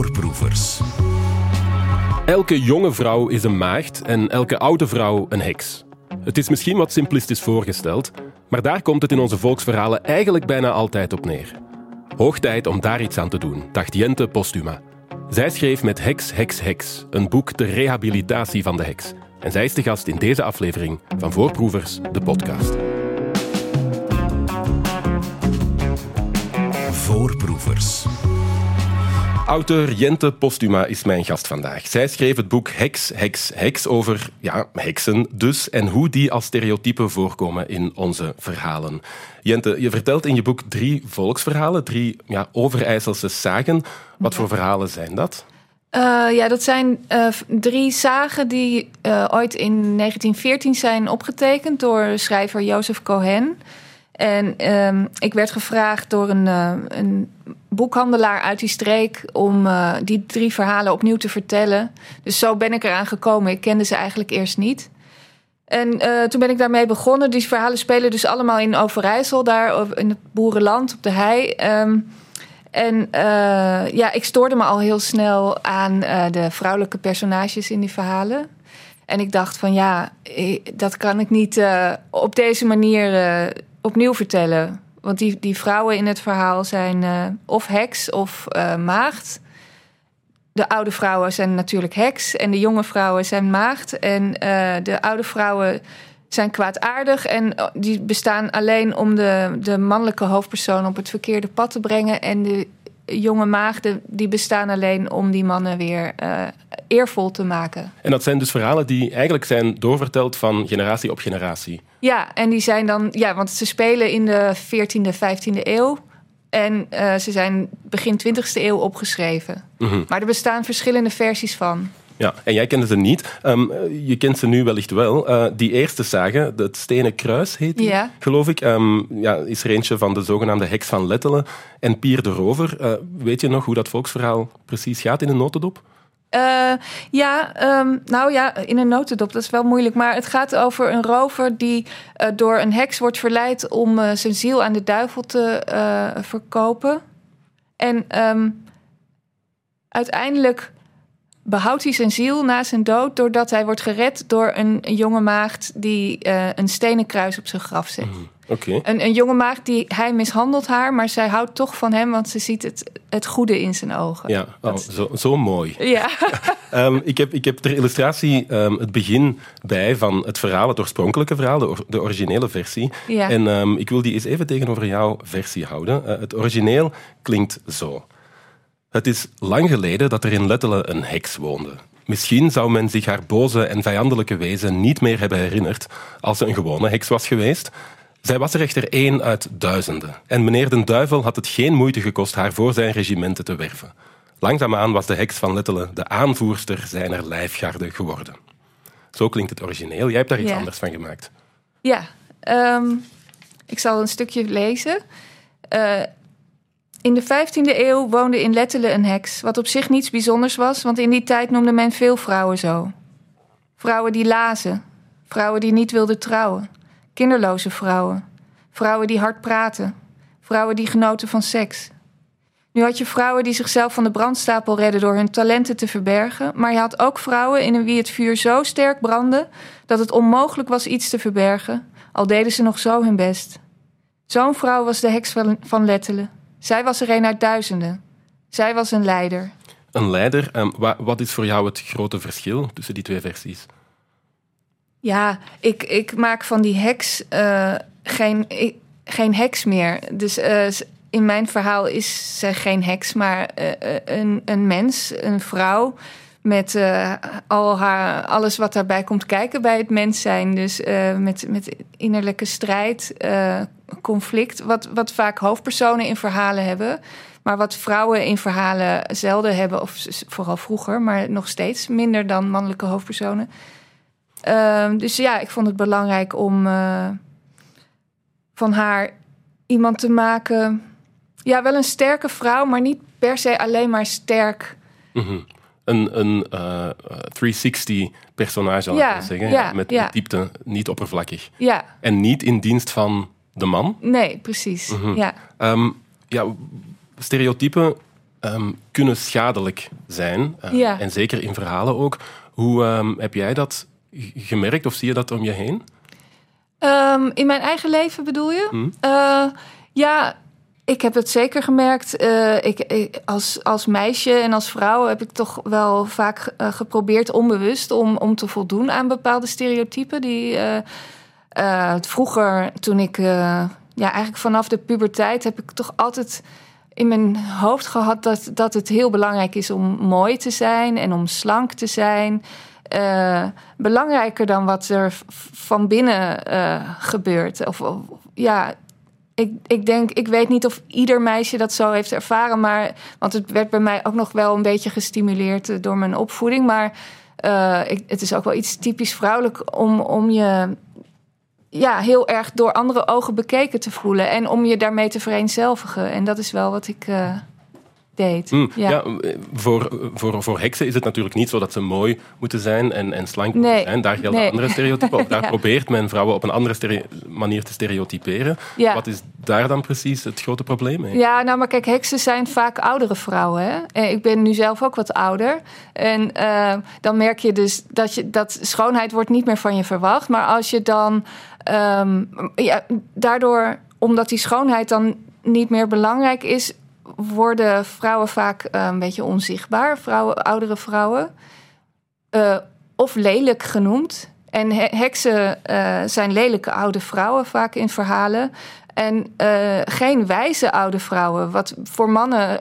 Voorproevers. Elke jonge vrouw is een maagd en elke oude vrouw een heks. Het is misschien wat simplistisch voorgesteld, maar daar komt het in onze volksverhalen eigenlijk bijna altijd op neer. Hoog tijd om daar iets aan te doen, dacht Jente Postuma. Zij schreef met Heks, Heks, Heks een boek De Rehabilitatie van de Heks. En zij is de gast in deze aflevering van Voorproevers, de podcast. Voorproevers. Auteur Jente Postuma is mijn gast vandaag. Zij schreef het boek Heks, Heks, Heks over ja, heksen dus en hoe die als stereotypen voorkomen in onze verhalen. Jente, je vertelt in je boek drie volksverhalen, drie ja, overijsselse zagen. Wat voor verhalen zijn dat? Uh, ja, dat zijn uh, drie zagen die uh, ooit in 1914 zijn opgetekend door schrijver Jozef Cohen. En um, ik werd gevraagd door een, een, boekhandelaar uit die streek om die drie verhalen opnieuw te vertellen. Dus zo ben ik eraan gekomen. Ik kende ze eigenlijk eerst niet. En toen ben ik daarmee begonnen. Die verhalen spelen dus allemaal in Overijssel, daar in het boerenland op de hei. Um, en ja, ik stoorde me al heel snel aan de vrouwelijke personages in die verhalen. En ik dacht van ja, dat kan ik niet op deze manier opnieuw vertellen. Want die, die vrouwen in het verhaal zijn of heks of maagd. De oude vrouwen zijn natuurlijk heks en de jonge vrouwen zijn maagd. En de oude vrouwen zijn kwaadaardig en die bestaan alleen om de, de mannelijke hoofdpersoon op het verkeerde pad te brengen. En de jonge maagden die bestaan alleen om die mannen weer uh, eervol te maken. En dat zijn dus verhalen die eigenlijk zijn doorverteld van generatie op generatie. Ja, en die zijn dan, ja, want ze spelen in de 14e, 15e eeuw. En uh, ze zijn begin 20e eeuw opgeschreven. Mm -hmm. Maar er bestaan verschillende versies van. Ja, en jij kende ze niet. Um, je kent ze nu wellicht wel. Uh, die eerste zagen, het Stenen Kruis heet die, ja. geloof ik. Um, ja, is er eentje van de zogenaamde heks van Lettelen en Pier de Rover. Uh, weet je nog hoe dat volksverhaal precies gaat in een notendop? Uh, ja, um, nou ja, in een notendop, dat is wel moeilijk. Maar het gaat over een rover die uh, door een heks wordt verleid om uh, zijn ziel aan de duivel te verkopen. En um, uiteindelijk behoudt hij zijn ziel na zijn dood doordat hij wordt gered door een, jonge maagd die een stenen kruis op zijn graf zet. Mm, okay. een, een, jonge maagd die hij mishandelt haar, maar zij houdt toch van hem, want ze ziet het, het goede in zijn ogen. Ja, oh, zo, zo, mooi. Ja. um, ik, heb, ik heb ter illustratie um, het begin bij van het verhaal, het oorspronkelijke verhaal, de, or, de originele versie. Ja. En um, ik wil die eens even tegenover jouw versie houden. Uh, het origineel klinkt zo. Het is lang geleden dat er in Lettelen een heks woonde. Misschien zou men zich haar boze en vijandelijke wezen niet meer hebben herinnerd als ze een gewone heks was geweest. Zij was er echter één uit duizenden. En meneer den Duivel had het geen moeite gekost haar voor zijn regimenten te werven. Langzaamaan was de heks van Lettelen de aanvoerster zijner lijfgarde geworden. Zo klinkt het origineel. Jij hebt daar iets Ja. anders van gemaakt. Ja, ehm, ik zal een stukje lezen. Eh, in de 15e eeuw woonde in Lettelen een heks, wat op zich niets bijzonders was, want in die tijd noemde men veel vrouwen zo. Vrouwen die lazen, vrouwen die niet wilden trouwen, kinderloze vrouwen, vrouwen die hard praten, vrouwen die genoten van seks. Nu had je vrouwen die zichzelf van de brandstapel redden door hun talenten te verbergen, maar je had ook vrouwen in wie het vuur zo sterk brandde dat het onmogelijk was iets te verbergen, al deden ze nog zo hun best. Zo'n vrouw was de heks van, Lettelen. Zij was er een uit duizenden. Zij was een leider. Een leider, um, wa wat is voor jou het grote verschil tussen die twee versies? Ja, ik, ik maak van die heks uh, geen, geen heks meer. Dus uh, in mijn verhaal is zij geen heks, maar uh, een, een mens, een vrouw. Met al haar, alles wat daarbij komt kijken bij het mens zijn. Dus met, met innerlijke strijd, conflict. Wat, wat vaak hoofdpersonen in verhalen hebben. Maar wat vrouwen in verhalen zelden hebben. Of vooral vroeger, maar nog steeds minder dan mannelijke hoofdpersonen. Uh, dus ja, ik vond het belangrijk om uh, van haar iemand te maken. Ja, wel een sterke vrouw, maar niet per se alleen maar sterk. Mm -hmm. Een, een uh, 360 personage, zal ja, ik zeggen. Ja, met, ja. met diepte, niet oppervlakkig. Ja. En niet in dienst van de man. Nee, precies. Mhm. Ja. Um, ja, stereotypen ehm, kunnen schadelijk zijn. eh, Ja. En zeker in verhalen ook. Hoe ehm, heb jij dat gemerkt of zie je dat om je heen? Ehm, in mijn eigen leven bedoel je? Hm. Eh, ja, ik heb het zeker gemerkt. Eh, ik, ik- als, als meisje en als vrouw heb ik toch wel vaak eh, geprobeerd onbewust om, om te voldoen aan bepaalde stereotypen. Die vroeger, toen ik ja, eigenlijk vanaf de puberteit heb ik toch altijd in mijn hoofd gehad dat, dat het heel belangrijk is om mooi te zijn en om slank te zijn. Eh, belangrijker dan wat er van binnen eh, gebeurt. Of, ja, ik, ik denk, ik weet niet of ieder meisje dat zo heeft ervaren, maar want het werd bij mij ook nog wel een beetje gestimuleerd eh, door mijn opvoeding. Maar het is ook wel iets typisch vrouwelijk om, om je ja, heel erg door andere ogen bekeken te voelen en om je daarmee te vereenzelvigen. En dat is wel wat ik deed. Hm, Ja. ja. voor, voor, voor heksen is het natuurlijk niet zo dat ze mooi moeten zijn en, en slank Nee. moeten zijn. Daar gelden Nee. andere stereotypen op. Daar Ja. probeert men vrouwen op een andere manier te stereotyperen. Ja. Wat is daar dan precies het grote probleem mee? Ja, nou, maar kijk, heksen zijn vaak oudere vrouwen. Hè? En ik ben nu zelf ook wat ouder. En eh, dan merk je dus dat, je, dat schoonheid wordt niet meer van je verwacht. Maar als je dan ehm, ja, daardoor, omdat die schoonheid dan niet meer belangrijk is, worden vrouwen vaak eh, een beetje onzichtbaar. Vrouwen, oudere vrouwen. Eh, of lelijk genoemd. En he- heksen eh, zijn lelijke oude vrouwen vaak in verhalen. En geen wijze oude vrouwen. Wat voor mannen,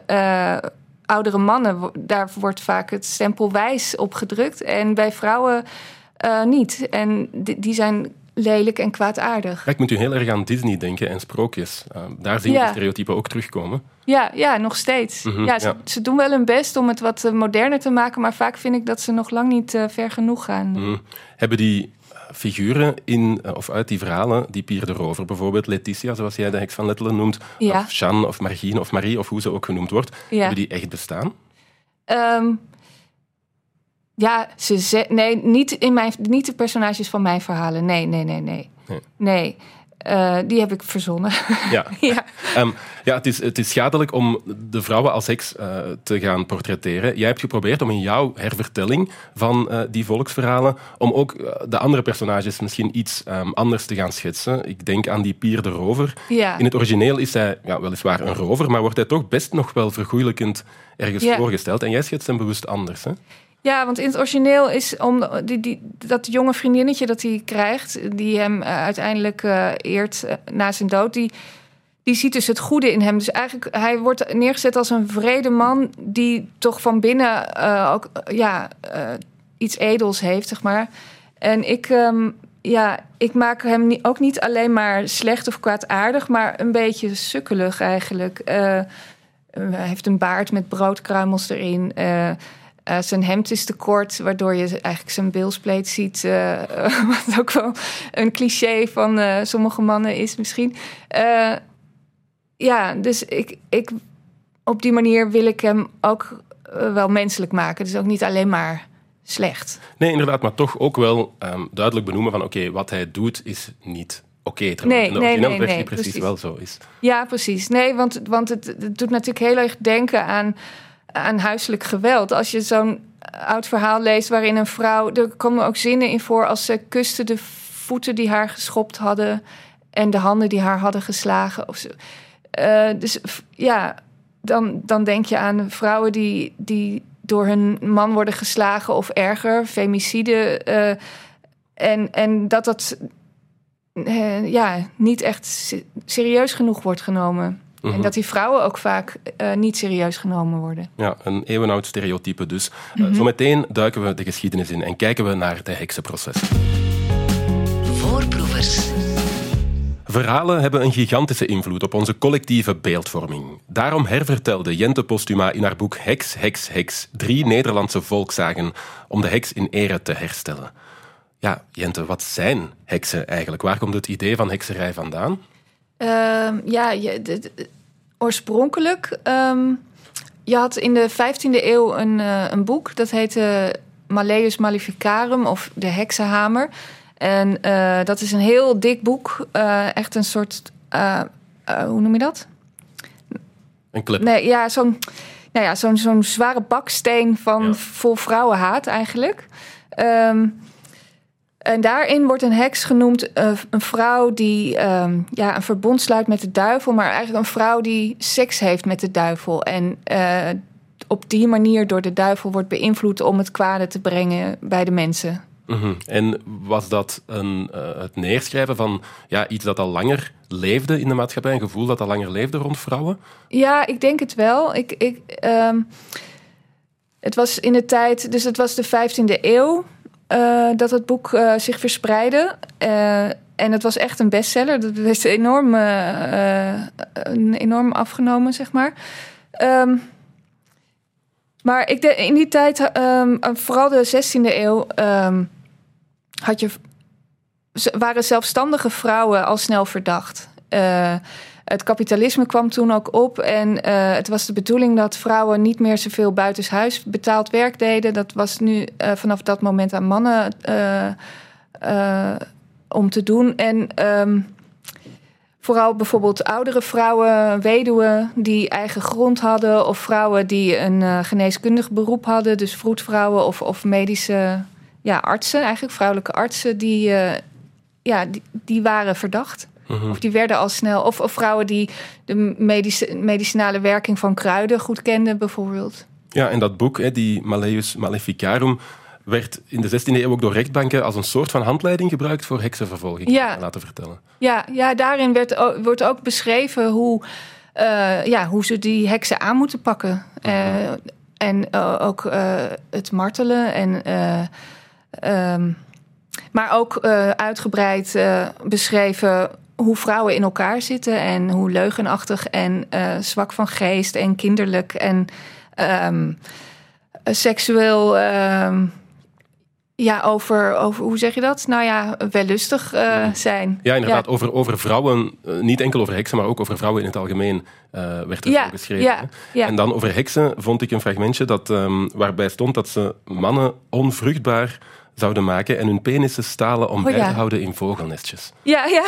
oudere mannen, daar wordt vaak het stempel wijs op gedrukt. En bij vrouwen niet. En die zijn lelijk en kwaadaardig. Ja, ik moet u heel erg aan Disney denken en sprookjes. Uh, daar zien we Ja. de stereotypen ook terugkomen. Ja, ja nog steeds. Mhm, ja, ze, ja. ze doen wel hun best om het wat eh, moderner te maken. Maar vaak vind ik dat ze nog lang niet eh, ver genoeg gaan. Mhm. Hebben die figuren in, uh, of uit die verhalen, die Pier de Rover bijvoorbeeld, Letitia, zoals jij de heks van Lettelen noemt, of Jeanne of Margine of Marie, of hoe ze ook genoemd wordt, hebben die echt bestaan? Ehm, ja, ze ze- nee, niet, in mijn, niet de personages van mijn verhalen. Nee, nee, nee, nee. Nee. Nee, Eh, die heb ik verzonnen. Ja. ja. Ehm, ja, het is, het is schadelijk om de vrouwen als heks eh, te gaan portretteren. Jij hebt geprobeerd om in jouw hervertelling van eh, die volksverhalen, om ook de andere personages misschien iets ehm, anders te gaan schetsen. Ik denk aan die Pier de Rover. Ja. In het origineel is hij ja, weliswaar een rover, maar wordt hij toch best nog wel vergoeilijkend ergens Ja. voorgesteld. En jij schetst hem bewust anders, hè? Ja, want in het origineel is om die, die, dat jonge vriendinnetje dat hij krijgt, die hem eh, uiteindelijk eh, eert eh, na zijn dood, die, die ziet dus het goede in hem. Dus eigenlijk, hij wordt neergezet als een vrede man die toch van binnen ook ja, iets edels heeft, zeg maar. En ik, ehm, ja, ik maak hem ook niet alleen maar slecht of kwaadaardig, maar een beetje sukkelig eigenlijk. Hij heeft een baard met broodkruimels erin. Eh, eh, zijn hemd is te kort, waardoor je eigenlijk zijn bilspleet ziet. eh, wat ook wel een cliché van eh, sommige mannen is misschien. Eh, ja, dus ik, ik, op die manier wil ik hem ook eh, wel menselijk maken. Dus ook niet alleen maar slecht. Nee, inderdaad, maar toch ook wel ehm, duidelijk benoemen van oké, wat hij doet is niet oké. terwijl Nee, nee, precies, precies. wel zo is. Ja, precies. Nee, want, want het, het doet natuurlijk heel erg denken aan, aan huiselijk geweld. Als je zo'n oud verhaal leest waarin een vrouw... Er komen ook zinnen in voor als ze kuste de voeten die haar geschopt hadden... en de handen die haar hadden geslagen. Of zo. Eh, dus ja, dan, dan denk je aan vrouwen die, die door hun man worden geslagen of erger, femicide. eh, en, en dat dat eh, ja, niet echt se- serieus genoeg wordt genomen. Mhm. En dat die vrouwen ook vaak eh, niet serieus genomen worden. Ja, een eeuwenoud stereotype dus. Mhm. zometeen duiken we de geschiedenis in en kijken we naar de heksenproces. Voorproevers. Verhalen hebben een gigantische invloed op onze collectieve beeldvorming. Daarom hervertelde Jente Postuma in haar boek Heks, Heks, Heks drie Nederlandse volkszagen om de heks in ere te herstellen. Ja, Jente, wat zijn heksen eigenlijk? Waar komt het idee van hekserij vandaan? Ehm, ja, je, de- de- oorspronkelijk. ehm, je had in de 15e eeuw een, eh, een boek dat heette Malleus Maleficarum of De Heksenhamer. En eh, dat is een heel dik boek. eh, echt een soort. hoe noem je dat? Een clip. Nee, ja, zo'n. Nou ja, zo'n zo'n zware baksteen van Ja. vol vrouwenhaat eigenlijk. Ehm, en daarin wordt een heks genoemd eh, een vrouw die ehm, ja, een verbond sluit met de duivel, maar eigenlijk een vrouw die seks heeft met de duivel. En eh, op die manier door de duivel wordt beïnvloed om het kwade te brengen bij de mensen. Mhm. En was dat een, eh, het neerschrijven van ja, iets dat al langer leefde in de maatschappij, een gevoel dat al langer leefde rond vrouwen? Ja, ik denk het wel. Ik, ik, ehm, het was in de tijd, dus het was de 15e eeuw eh, dat het boek eh, zich verspreidde. Eh, en het was echt een bestseller. Dat is enorm, enorm afgenomen, zeg maar. Ehm, maar ik in die tijd, ehm, vooral de 16e eeuw, ehm, had je, waren zelfstandige vrouwen al snel verdacht. Het kapitalisme kwam toen ook op en eh, het was de bedoeling dat vrouwen niet meer zoveel buitenshuis betaald werk deden. Dat was nu eh, vanaf dat moment aan mannen eh, om te doen. En ehm, vooral bijvoorbeeld oudere vrouwen, weduwen die eigen grond hadden, of vrouwen die een geneeskundig beroep hadden, dus vroedvrouwen of, of medische ja, artsen, eigenlijk vrouwelijke artsen, die, ja, die waren verdacht. Mhm. Of die werden al snel. Of, of vrouwen die de medici- medicinale werking van kruiden goed kenden, bijvoorbeeld. Ja, en dat boek, hè, die Malleus Maleficarum, werd in de 16e eeuw ook door rechtbanken als een soort van handleiding gebruikt voor heksenvervolging, Ja. laten vertellen. Ja, ja daarin werd, wordt ook beschreven hoe, eh, ja, hoe ze die heksen aan moeten pakken. Eh, en eh, ook het martelen. En, eh, ehm, maar ook uitgebreid beschreven hoe vrouwen in elkaar zitten. En hoe leugenachtig en eh, zwak van geest en kinderlijk en ehm, seksueel. ehm, ja, over, over, hoe zeg je dat? Nou ja, wellustig eh, zijn. Ja, inderdaad, Over, over vrouwen, eh, niet enkel over heksen, maar ook over vrouwen in het algemeen werd er Ja, geschreven. ja. En dan over heksen vond ik een fragmentje dat, ehm, waarbij stond dat ze mannen onvruchtbaar zouden maken en hun penissen stalen om Oh, bij ja. te houden in vogelnestjes. Ja, ja.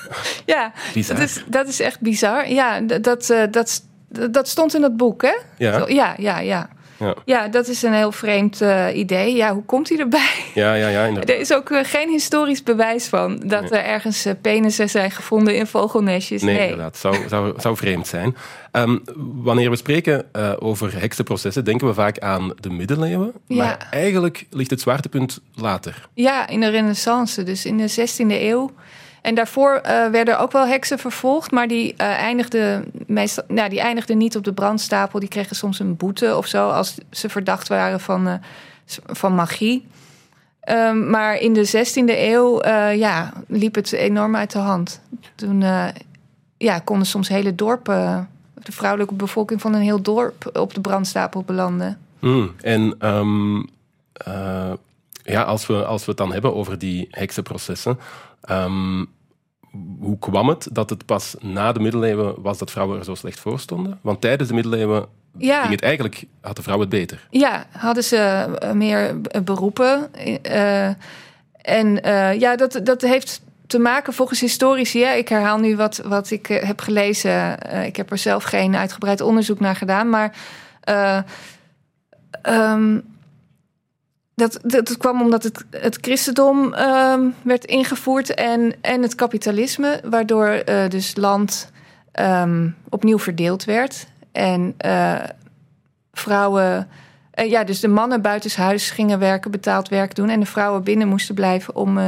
ja, Bizar. dat is, dat is echt bizar. Ja, dat, eh, dat, dat stond in dat boek, hè? Ja, ja, ja. Ja, Ja, dat is een heel vreemd eh, idee. Ja, hoe komt hij erbij? ja, ja, ja inderdaad. Er is ook eh, geen historisch bewijs van dat Nee. er ergens eh, penissen zijn gevonden in vogelnestjes. Nee, Nee, inderdaad. Zou, zou, zou vreemd zijn. Ehm, wanneer we spreken over heksenprocessen, denken we vaak aan de middeleeuwen. Ja. Maar eigenlijk ligt het zwaartepunt later. Ja, in de renaissance, dus in de 16e eeuw. En daarvoor eh, werden ook wel heksen vervolgd, maar die, eh, eindigden meestal, nou, die eindigden niet op de brandstapel. Die kregen soms een boete of zo als ze verdacht waren van, eh, van magie. Ehm, maar in de 16e eeuw ja, liep het enorm uit de hand. Toen ja, konden soms hele dorpen, de vrouwelijke bevolking van een heel dorp op de brandstapel belanden. Hmm, En ehm, eh, ja, als, we, als we het dan hebben over die heksenprocessen, ehm, hoe kwam het dat het pas na de middeleeuwen was dat vrouwen er zo slecht voor stonden? Want tijdens de middeleeuwen Ja. ging het eigenlijk, had de vrouw het beter. Ja, hadden ze eh, meer b- beroepen. Eh, en eh, ja, dat, dat heeft te maken volgens historici. Ik herhaal nu wat, wat ik eh, heb gelezen. Eh, ik heb er zelf geen uitgebreid onderzoek naar gedaan. Maar eh, ehm, dat, dat, kwam omdat het, het christendom ehm, werd ingevoerd en, en het kapitalisme. Waardoor eh, dus land ehm, opnieuw verdeeld werd. En eh, vrouwen. eh, ja, dus de mannen buitenshuis gingen werken, betaald werk doen. En de vrouwen binnen moesten blijven om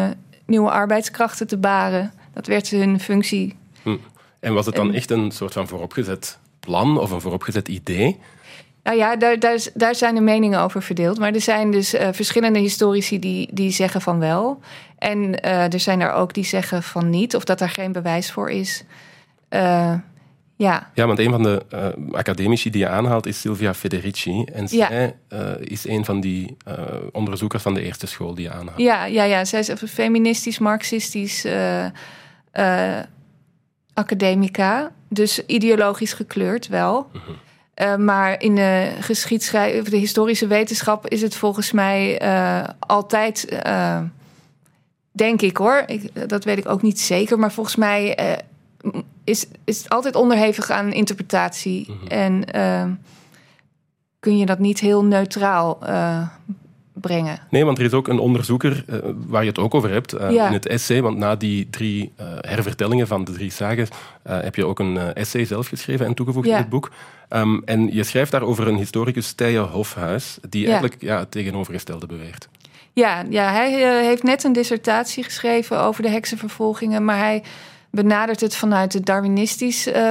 nieuwe arbeidskrachten te baren. Dat werd hun functie. En was het dan En- echt een soort van vooropgezet plan of een vooropgezet idee? Nou ja, daar, daar, daar zijn de meningen over verdeeld. Maar er zijn dus eh, verschillende historici die, die zeggen van wel. En eh, er zijn er ook die zeggen van niet, of dat daar geen bewijs voor is. Eh, ja, Ja, want een van de academici die je aanhaalt is Silvia Federici. En zij is een van die onderzoekers van de eerste school die je aanhaalt. ja, ja, ja. zij is een feministisch, marxistisch academica. Dus ideologisch gekleurd wel. Eh, maar in de geschiedschrijving, de historische wetenschap is het volgens mij eh, altijd, eh, denk ik hoor, ik, dat weet ik ook niet zeker, maar volgens mij is, is het altijd onderhevig aan interpretatie. En eh, kun je dat niet heel neutraal brengen. Nee, want er is ook een onderzoeker uh, waar je het ook over hebt uh, Ja. in het essay. Want na die drie uh, hervertellingen van de drie sagas heb je ook een essay zelf geschreven en toegevoegd Ja. in het boek. Um, en je schrijft daar over een historicus, Tije Hofhuis, die Ja. eigenlijk ja, het tegenovergestelde beweert. Ja, ja hij eh, heeft net een dissertatie geschreven over de heksenvervolgingen, maar hij benadert het vanuit het Darwinistisch eh,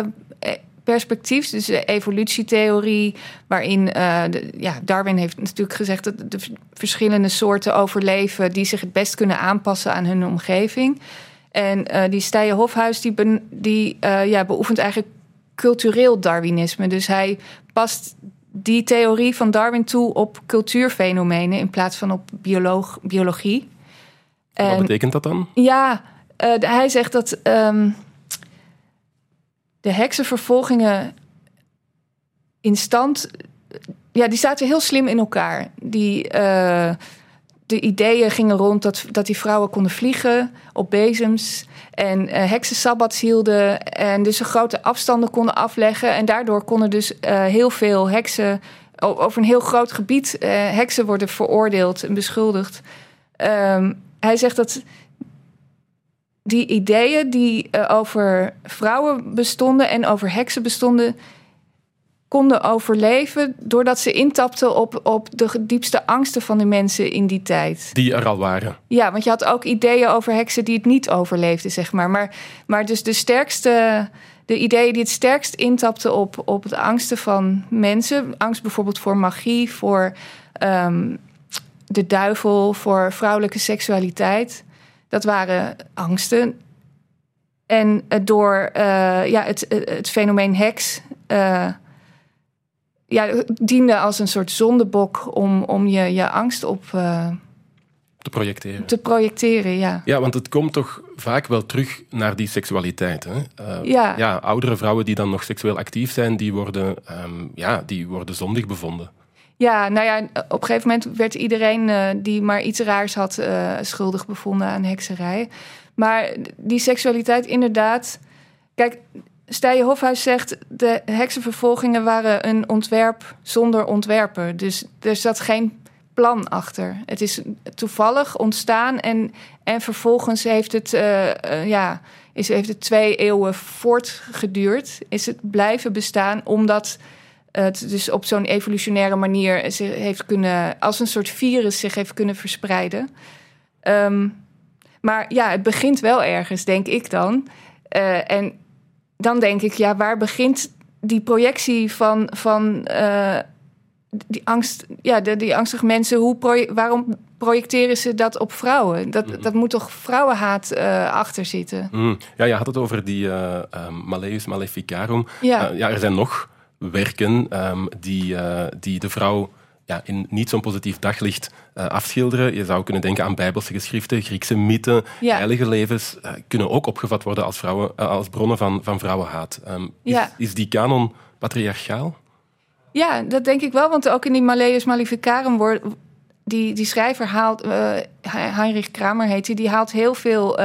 perspectief, dus de evolutietheorie, waarin eh, de, ja, Darwin heeft natuurlijk gezegd dat de verschillende soorten overleven die zich het best kunnen aanpassen aan hun omgeving. En die Stije Hofhuis die, ben- die ja, beoefent eigenlijk cultureel Darwinisme. Dus hij past die theorie van Darwin toe op cultuurfenomenen in plaats van op bioloog, biologie. Wat En- betekent dat dan? ja, eh, hij zegt dat ehm, de heksenvervolgingen in stand. Ja, die zaten heel slim in elkaar. Die, eh, de ideeën gingen rond dat, dat die vrouwen konden vliegen op bezems. En eh heksensabbats hielden. En dus ze grote afstanden konden afleggen. En daardoor konden dus eh, heel veel heksen. Over een heel groot gebied eh, heksen worden veroordeeld en beschuldigd. Ehm, hij zegt dat die ideeën die over vrouwen bestonden en over heksen bestonden, konden overleven doordat ze intapten op, op de diepste angsten van de mensen in die tijd. Die er al waren. Ja, want je had ook ideeën over heksen die het niet overleefden, zeg maar. Maar, maar dus de sterkste, de ideeën die het sterkst intapten op, op de angsten van mensen. Angst bijvoorbeeld voor magie, voor ehm, de duivel, voor vrouwelijke seksualiteit. Dat waren angsten. En door eh, ja, het, het fenomeen heks. eh, ja, diende als een soort zondebok om, om je, je angst op eh, te projecteren. te projecteren. Ja. Ja, want het komt toch vaak wel terug naar die seksualiteit. Hè? Uh, Ja. ja, oudere vrouwen die dan nog seksueel actief zijn, die worden, um, ja, die worden zondig bevonden. Ja, nou ja, op een gegeven moment werd iedereen uh, die maar iets raars had uh, schuldig bevonden aan hekserij. Maar die seksualiteit inderdaad. Kijk, Stije Hofhuis zegt de heksenvervolgingen waren een ontwerp zonder ontwerper. Dus er zat geen plan achter. Het is toevallig ontstaan en, en vervolgens heeft het, uh, uh, ja, is, heeft het twee eeuwen voortgeduurd. Is het blijven bestaan omdat het dus op zo'n evolutionaire manier zich heeft kunnen, als een soort virus zich heeft kunnen verspreiden. Um, maar ja, het begint wel ergens, denk ik dan. Uh, en dan denk ik, ja, waar begint die projectie van, van uh, die angst, ja, de, die angstige mensen, hoe proje waarom projecteren ze dat op vrouwen? Dat, mm. dat moet toch vrouwenhaat uh, achter zitten? Mm. Ja, je had het over die uh, um, Malleus Maleficarum. Ja. Ja, er zijn nog werken um, die, die de vrouw ja, in niet zo'n positief daglicht uh, afschilderen. Je zou kunnen denken aan bijbelse geschriften, Griekse mythen, Ja. heilige levens, uh, kunnen ook opgevat worden als, vrouwen, uh, als bronnen van, van vrouwenhaat. Um, is, Ja. is die kanon patriarchaal? Ja, dat denk ik wel. Want ook in die Malleus Maleficarum wordt... Die, die schrijver haalt... Heinrich Kramer heet hij. Die haalt heel veel...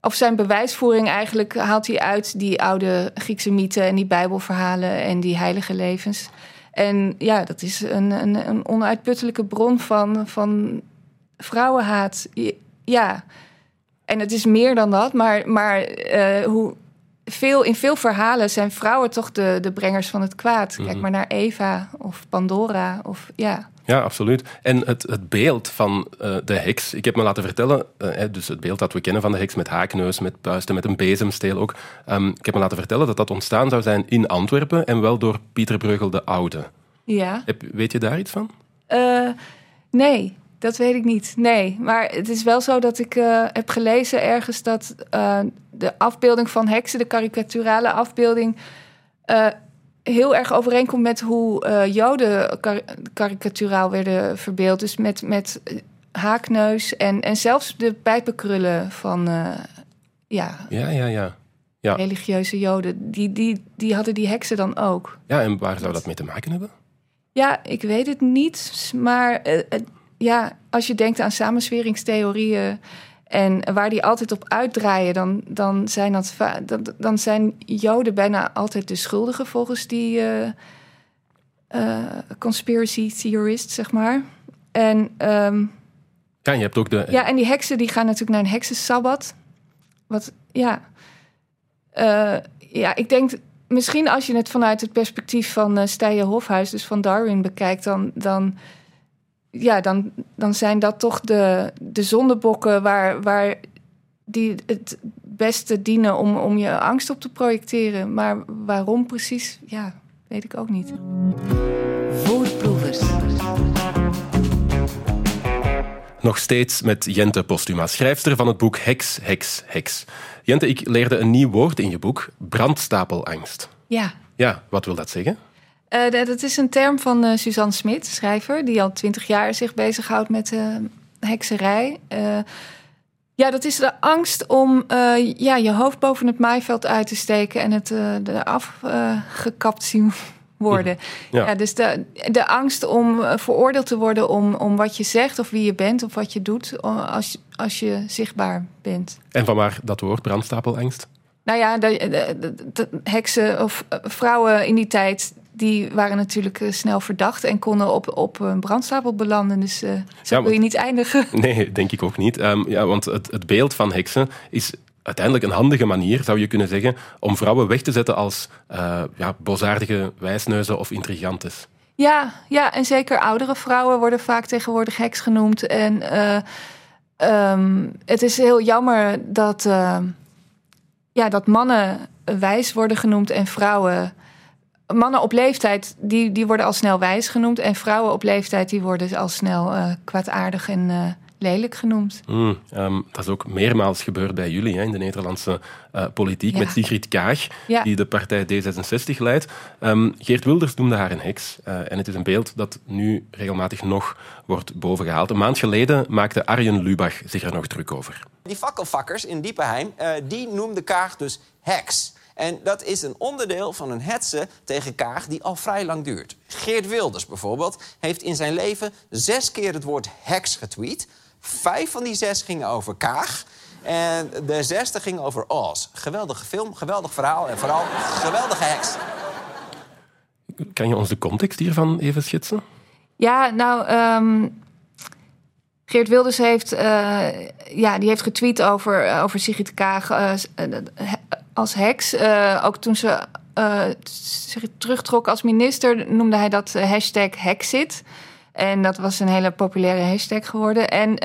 Of zijn bewijsvoering eigenlijk haalt hij uit die oude Griekse mythen... en die bijbelverhalen en die heilige levens. En ja, dat is een, een, een onuitputtelijke bron van, van vrouwenhaat. Ja, en het is meer dan dat. Maar, maar uh, hoe veel, in veel verhalen zijn vrouwen toch de, de brengers van het kwaad. Kijk mm -hmm. maar naar Eva of Pandora of ja... Ja, absoluut. En het, het beeld van uh, de heks, ik heb me laten vertellen, uh, dus het beeld dat we kennen van de heks met haakneus, met puisten, met een bezemsteel ook. Um, ik heb me laten vertellen dat dat ontstaan zou zijn in Antwerpen en wel door Pieter Breugel de Oude. Ja. Heb, weet je daar iets van? Uh, nee, dat weet ik niet. Nee, maar het is wel zo dat ik heb gelezen ergens dat de afbeelding van heksen, de karikaturale afbeelding heel erg overeenkomt met hoe Joden kar karikaturaal werden verbeeld. Dus met, met haakneus en, en zelfs de pijpenkrullen van ja, ja, ja, ja. ja. religieuze Joden. Die, die, die hadden die heksen dan ook. Ja, en waar zou dat mee te maken hebben? Ja, ik weet het niet. Maar uh, ja, als je denkt aan samensweringstheorieën en waar die altijd op uitdraaien, dan, dan, zijn, dat, dan, dan zijn Joden bijna altijd de schuldigen volgens die uh, conspiracy theorist, zeg maar. En, ehm, Ja, je hebt ook de... ja, en die heksen die gaan natuurlijk naar een heksensabbat. Wat, ja. Eh, ja, ik denk misschien als je het vanuit het perspectief van uh, Stijen Hofhuis, dus van Darwin, bekijkt, dan, dan, ja, dan, dan zijn dat toch de, de zondebokken waar, waar die het beste dienen om, om je angst op te projecteren. Maar waarom precies, ja, weet ik ook niet. Voorproevers. Nog steeds met Jente Postuma, schrijfster van het boek Heks, Heks, Heks. Jente, ik leerde een nieuw woord in je boek, brandstapelangst. Ja. Ja, wat wil dat zeggen? Uh, dat is een term van uh, Suzanne Smit, schrijver, die al twintig jaar zich bezighoudt met uh, hekserij. ja, dat is de angst om ja, je hoofd boven het maaiveld uit te steken en het eraf gekapt zien worden. Ja. ja. dus de, de angst om veroordeeld te worden om, om wat je zegt of wie je bent of wat je doet als, als je zichtbaar bent. En vanwaar dat woord brandstapelangst? Nou ja, de, de, de, heksen of vrouwen in die tijd die waren natuurlijk snel verdacht en konden op, op een brandstapel belanden. Dus uh, zo ja, wil je niet eindigen. Nee, denk ik ook niet. Um, ja, want het, het beeld van heksen is uiteindelijk een handige manier, zou je kunnen zeggen, om vrouwen weg te zetten als uh, ja, bozaardige wijsneuzen of intrigantes. Ja, ja, en zeker oudere vrouwen worden vaak tegenwoordig heks genoemd. En uh, um, het is heel jammer dat, uh, ja, dat mannen wijs worden genoemd en vrouwen. Mannen op leeftijd die, die worden al snel wijs genoemd. En vrouwen op leeftijd die worden al snel kwaadaardig en lelijk genoemd. Mm, um, dat is ook meermaals gebeurd bij jullie hè, in de Nederlandse uh, politiek ja. met Sigrid Kaag, ja. die de partij D66 leidt. Um, Geert Wilders noemde haar een heks. Uh, en het is een beeld dat nu regelmatig nog wordt bovengehaald. Een maand geleden maakte Arjen Lubach zich er nog druk over. Die fakkelvakkers in Diepenheim, uh, die noemde Kaag dus heks. En dat is een onderdeel van een hetze tegen Kaag die al vrij lang duurt. Geert Wilders bijvoorbeeld heeft in zijn leven zes keer het woord heks getweet. Vijf van die zes gingen over Kaag. En de zesde ging over Oz. Geweldige film, geweldig verhaal en vooral geweldige heks. Kan je ons de context hiervan even schetsen? Ja, nou, um, Geert Wilders heeft, uh, ja, die heeft getweet over, uh, over Sigrid Kaag uh, als heks. ook toen ze zich terugtrok als minister, noemde hij dat hashtag Hexit. En dat was een hele populaire hashtag geworden. En,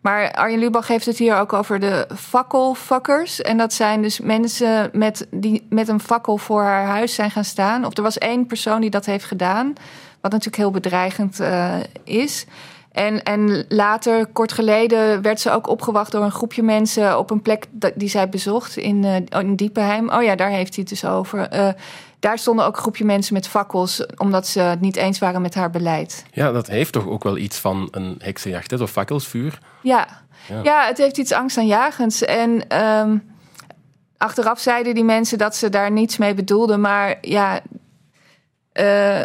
maar Arjen Lubach heeft het hier ook over de fakkelfuckers. En dat zijn dus mensen met, die met een fakkel voor haar huis zijn gaan staan. Of er was één persoon die dat heeft gedaan. Wat natuurlijk heel bedreigend is. En, en later, kort geleden, werd ze ook opgewacht door een groepje mensen op een plek die zij bezocht in, uh, in Diepenheim. Oh ja, daar heeft hij het dus over. Uh, daar stonden ook een groepje mensen met fakkels, omdat ze het niet eens waren met haar beleid. Ja, dat heeft toch ook wel iets van een heksenjacht, hè? of fakkelsvuur? Ja. ja. Ja. het heeft iets angstaanjagends. En um, achteraf zeiden die mensen dat ze daar niets mee bedoelden. Maar ja, uh,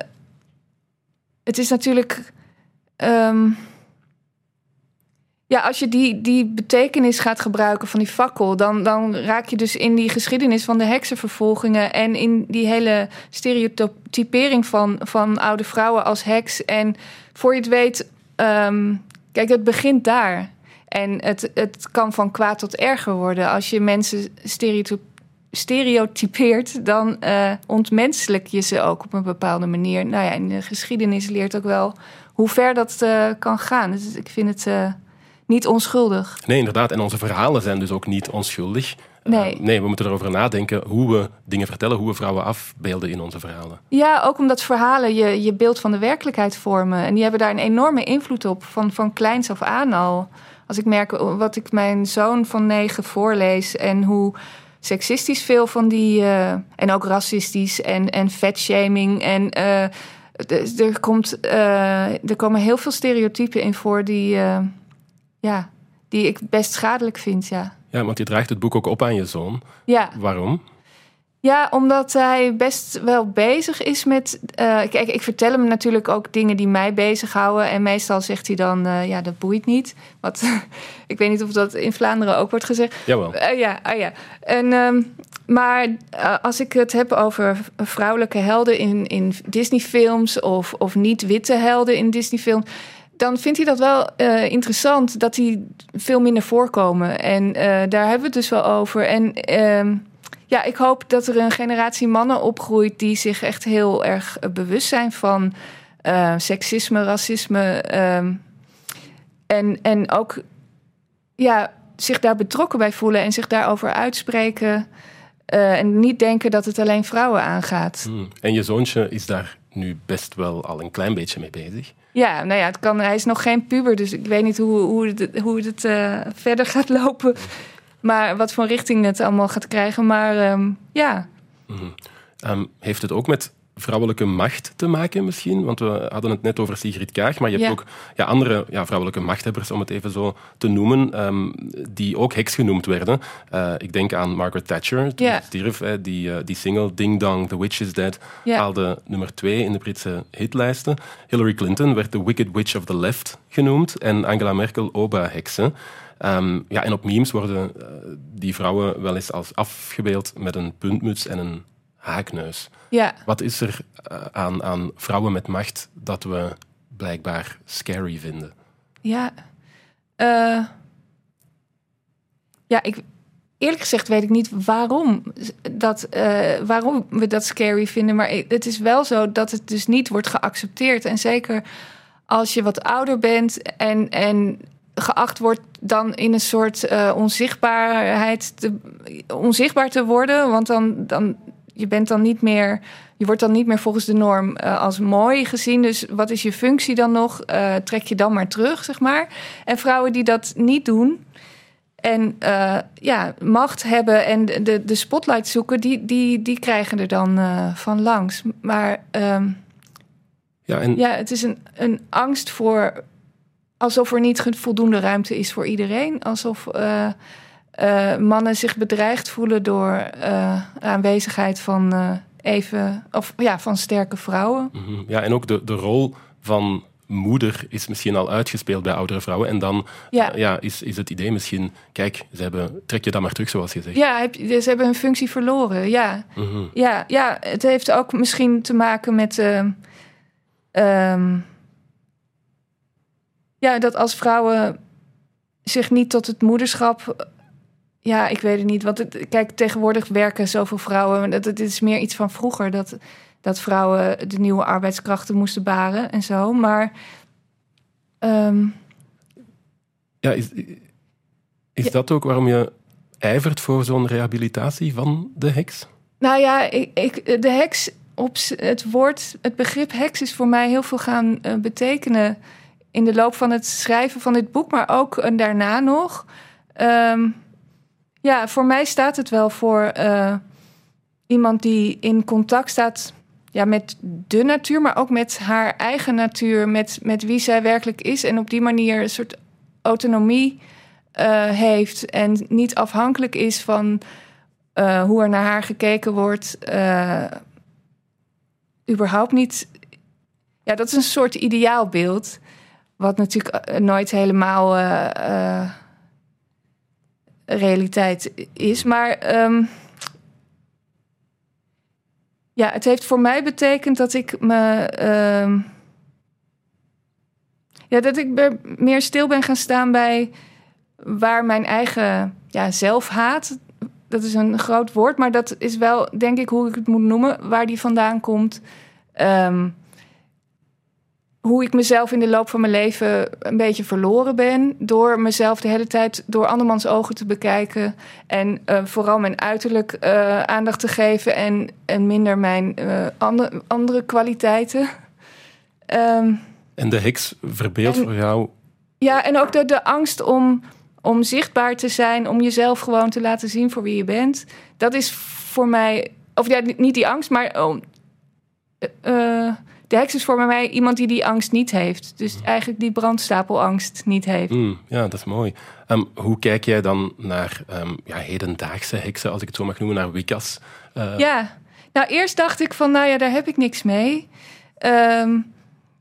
het is natuurlijk. Um, ja, als je die, die betekenis gaat gebruiken van die fakkel, dan, dan raak je dus in die geschiedenis van de heksenvervolgingen en in die hele stereotypering van, van oude vrouwen als heks. En voor je het weet, um, kijk, het begint daar. En het, het kan van kwaad tot erger worden. Als je mensen stereotypeert, dan uh, ontmenselijk je ze ook op een bepaalde manier. Nou ja, in de geschiedenis leert ook wel hoe ver dat uh, kan gaan. Dus ik vind het. Uh, niet onschuldig. Nee, inderdaad. En onze verhalen zijn dus ook niet onschuldig. Nee. Uh, nee, we moeten erover nadenken hoe we dingen vertellen, hoe we vrouwen afbeelden in onze verhalen. Ja, ook omdat verhalen je, je beeld van de werkelijkheid vormen. En die hebben daar een enorme invloed op, van, van kleins af aan al. Als ik merk wat ik mijn zoon van negen voorlees en hoe seksistisch veel van die. Uh, en ook racistisch en, en vetshaming. En uh, er, komt, er komen heel veel stereotypen in voor die ja, die ik best schadelijk vind, ja. Ja, want je draagt het boek ook op aan je zoon. Ja. Waarom? Ja, omdat hij best wel bezig is met. eh, kijk, ik vertel hem natuurlijk ook dingen die mij bezighouden. En meestal zegt hij dan: eh, ja, dat boeit niet. Wat, ik weet niet of dat in Vlaanderen ook wordt gezegd. Jawel. Eh, ja, ah, ja. En, ehm, maar eh, als ik het heb over vrouwelijke helden in, in Disney-films of, of niet-witte helden in Disney-films, dan vindt hij dat wel eh, interessant dat die veel minder voorkomen. En eh, daar hebben we het dus wel over. En ehm, ja, ik hoop dat er een generatie mannen opgroeit die zich echt heel erg bewust zijn van seksisme, racisme. ehm, en, en ook ja, zich daar betrokken bij voelen en zich daarover uitspreken. Eh, en niet denken dat het alleen vrouwen aangaat. Hmm. En je zoontje is daar nu best wel al een klein beetje mee bezig. Ja, nou ja, het kan, hij is nog geen puber, dus ik weet niet hoe, hoe het, hoe het eh, verder gaat lopen. Maar wat voor richting het allemaal gaat krijgen. Maar ehm, ja, Ehm, heeft het ook met vrouwelijke macht te maken misschien? Want we hadden het net over Sigrid Kaag, maar je hebt Ja. ook ja, andere ja, vrouwelijke machthebbers, om het even zo te noemen, ehm, die ook heks genoemd werden. Eh, ik denk aan Margaret Thatcher, die Ja. stierf. hè, die, eh, die single Ding Dong, The Witch is Dead, haalde nummer twee in de Britse hitlijsten. Hillary Clinton werd de Wicked Witch of the Left genoemd en Angela Merkel Oba-heksen. Ehm, ja, en op memes worden eh, die vrouwen wel eens als afgebeeld met een puntmuts en een haakneus. ja, Wat is er eh, aan, aan vrouwen met macht dat we blijkbaar scary vinden? ja. Eh, ja, ik, eerlijk gezegd weet ik niet waarom, dat, eh, waarom we dat scary vinden. Maar het is wel zo dat het dus niet wordt geaccepteerd. En zeker als je wat ouder bent en, en geacht wordt dan in een soort onzichtbaarheid te, onzichtbaar te worden. Want dan, dan je bent dan niet meer. Je wordt dan niet meer volgens de norm eh, als mooi gezien. Dus wat is je functie dan nog? Eh, trek je dan maar terug, zeg maar. En vrouwen die dat niet doen. En eh, ja, macht hebben en de, de, spotlight zoeken, die, die, die krijgen er dan van langs. Maar ehm, Ja, en ja, het is een, een angst voor. alsof er niet voldoende ruimte is voor iedereen. Alsof eh, mannen zich bedreigd voelen door eh, aanwezigheid van eh, even. of ja, van sterke vrouwen. Mhm. Ja, en ook de, de rol van moeder is misschien al uitgespeeld bij oudere vrouwen. En dan Ja. ja, is, is het idee misschien, kijk, ze hebben, trek je dat maar terug, zoals je zegt. Ja, heb, ze hebben hun functie verloren. Ja. Mhm. Ja, ja, het heeft ook misschien te maken met. ehm, ja, dat als vrouwen zich niet tot het moederschap. Ja, ik weet het niet. Want het, kijk, tegenwoordig werken zoveel vrouwen. Dat, het is meer iets van vroeger. Dat, dat vrouwen de nieuwe arbeidskrachten moesten baren en zo. Maar. ehm, Ja, is, is Ja. dat ook waarom je ijvert voor zo'n rehabilitatie van de heks? Nou ja, ik, ik, de heks, op het woord, het begrip heks is voor mij heel veel gaan eh, betekenen in de loop van het schrijven van dit boek, maar ook eh, daarna nog. Ehm, ja, voor mij staat het wel voor eh, iemand die in contact staat ja, met de natuur, maar ook met haar eigen natuur, met, met wie zij werkelijk is. En op die manier een soort autonomie eh, heeft en niet afhankelijk is van eh, hoe er naar haar gekeken wordt. überhaupt niet. Ja, dat is een soort ideaalbeeld. Wat natuurlijk nooit helemaal realiteit is. Maar ehm, ja, het heeft voor mij betekend dat ik me. ehm, ja, dat ik meer stil ben gaan staan bij waar mijn eigen ja, zelfhaat dat is een groot woord, maar dat is wel, denk ik, hoe ik het moet noemen, waar die vandaan komt. Ehm, hoe ik mezelf in de loop van mijn leven een beetje verloren ben. Door mezelf de hele tijd door andermans ogen te bekijken. En eh, vooral mijn uiterlijk eh, aandacht te geven en, en minder mijn eh, andere, andere kwaliteiten. Ehm, En de heks verbeeldt voor jou... ja, en ook de, de angst om, om zichtbaar te zijn, om jezelf gewoon te laten zien voor wie je bent. Dat is voor mij, of ja, niet die angst, maar de heks is voor mij iemand die die angst niet heeft. Dus eigenlijk die brandstapelangst niet heeft. Mm, ja, dat is mooi. Ehm, hoe kijk jij dan naar ehm, ja, hedendaagse heksen, als ik het zo mag noemen, naar Wicca's? Uh, ja, nou eerst dacht ik van, nou ja, daar heb ik niks mee. Ehm,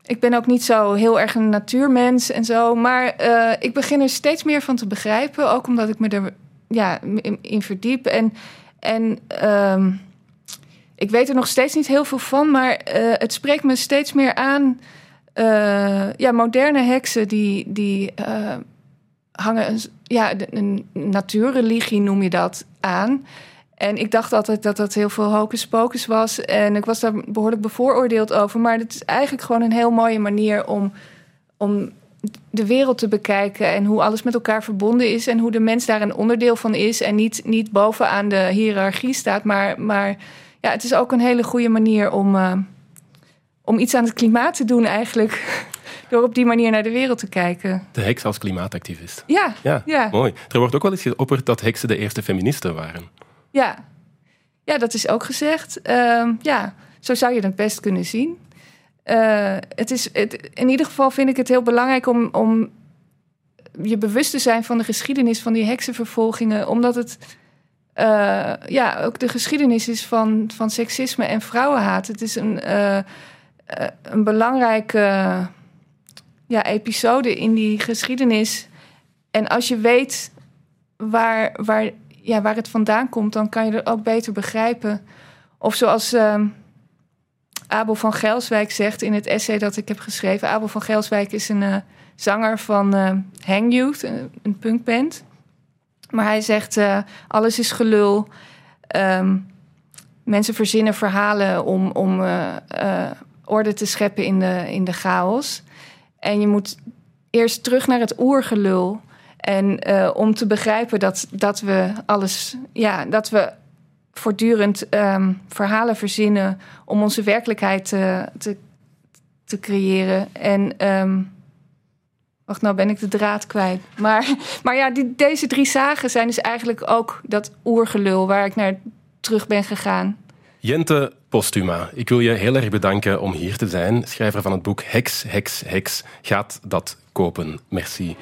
ik ben ook niet zo heel erg een natuurmens en zo. Maar uh, ik begin er steeds meer van te begrijpen. Ook omdat ik me er ja, in, in verdiep. En, en um, ik weet er nog steeds niet heel veel van. Maar uh, het spreekt me steeds meer aan. Uh, ja, moderne heksen die, die hangen een, ja, een natuurreligie noem je dat aan. En ik dacht altijd dat dat heel veel hocus pocus was. En ik was daar behoorlijk bevooroordeeld over. Maar het is eigenlijk gewoon een heel mooie manier om, om de wereld te bekijken. En hoe alles met elkaar verbonden is. En hoe de mens daar een onderdeel van is. En niet, niet bovenaan de hiërarchie staat. Maar, maar ja, het is ook een hele goede manier om, uh, om iets aan het klimaat te doen eigenlijk. Door op die manier naar de wereld te kijken. De heks als klimaatactivist. Ja, ja, ja. mooi. Er wordt ook wel eens geopperd dat heksen de eerste feministen waren. Ja, ja dat is ook gezegd. Uh, ja, zo zou je het best kunnen zien. Uh, het is, het, in ieder geval vind ik het heel belangrijk om, om je bewust te zijn van de geschiedenis van die heksenvervolgingen, omdat het uh, ja, ook de geschiedenis is van, van seksisme en vrouwenhaat. Het is een, uh, een belangrijke ja, episode in die geschiedenis. En als je weet waar, waar ja, waar het vandaan komt, dan kan je het ook beter begrijpen. Of zoals uh, Abel van Gelswijk zegt in het essay dat ik heb geschreven. Abel van Gelswijk is een zanger van Hang Youth, een, een punkband. Maar hij zegt, uh, alles is gelul. Um, mensen verzinnen verhalen om, om orde te scheppen in de, in de chaos. En je moet eerst terug naar het oergelul. En om te begrijpen dat, dat we alles, ja, dat we voortdurend um, verhalen verzinnen om onze werkelijkheid te, te, te creëren. En um, Wacht, nou ben ik de draad kwijt. Maar, maar ja, die, deze drie zagen zijn dus eigenlijk ook dat oergelul waar ik naar terug ben gegaan. Jente Postuma, ik wil je heel erg bedanken om hier te zijn. Schrijver van het boek Hex, Hex, Hex Gaat dat kopen? Merci.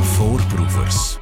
Voorproevers.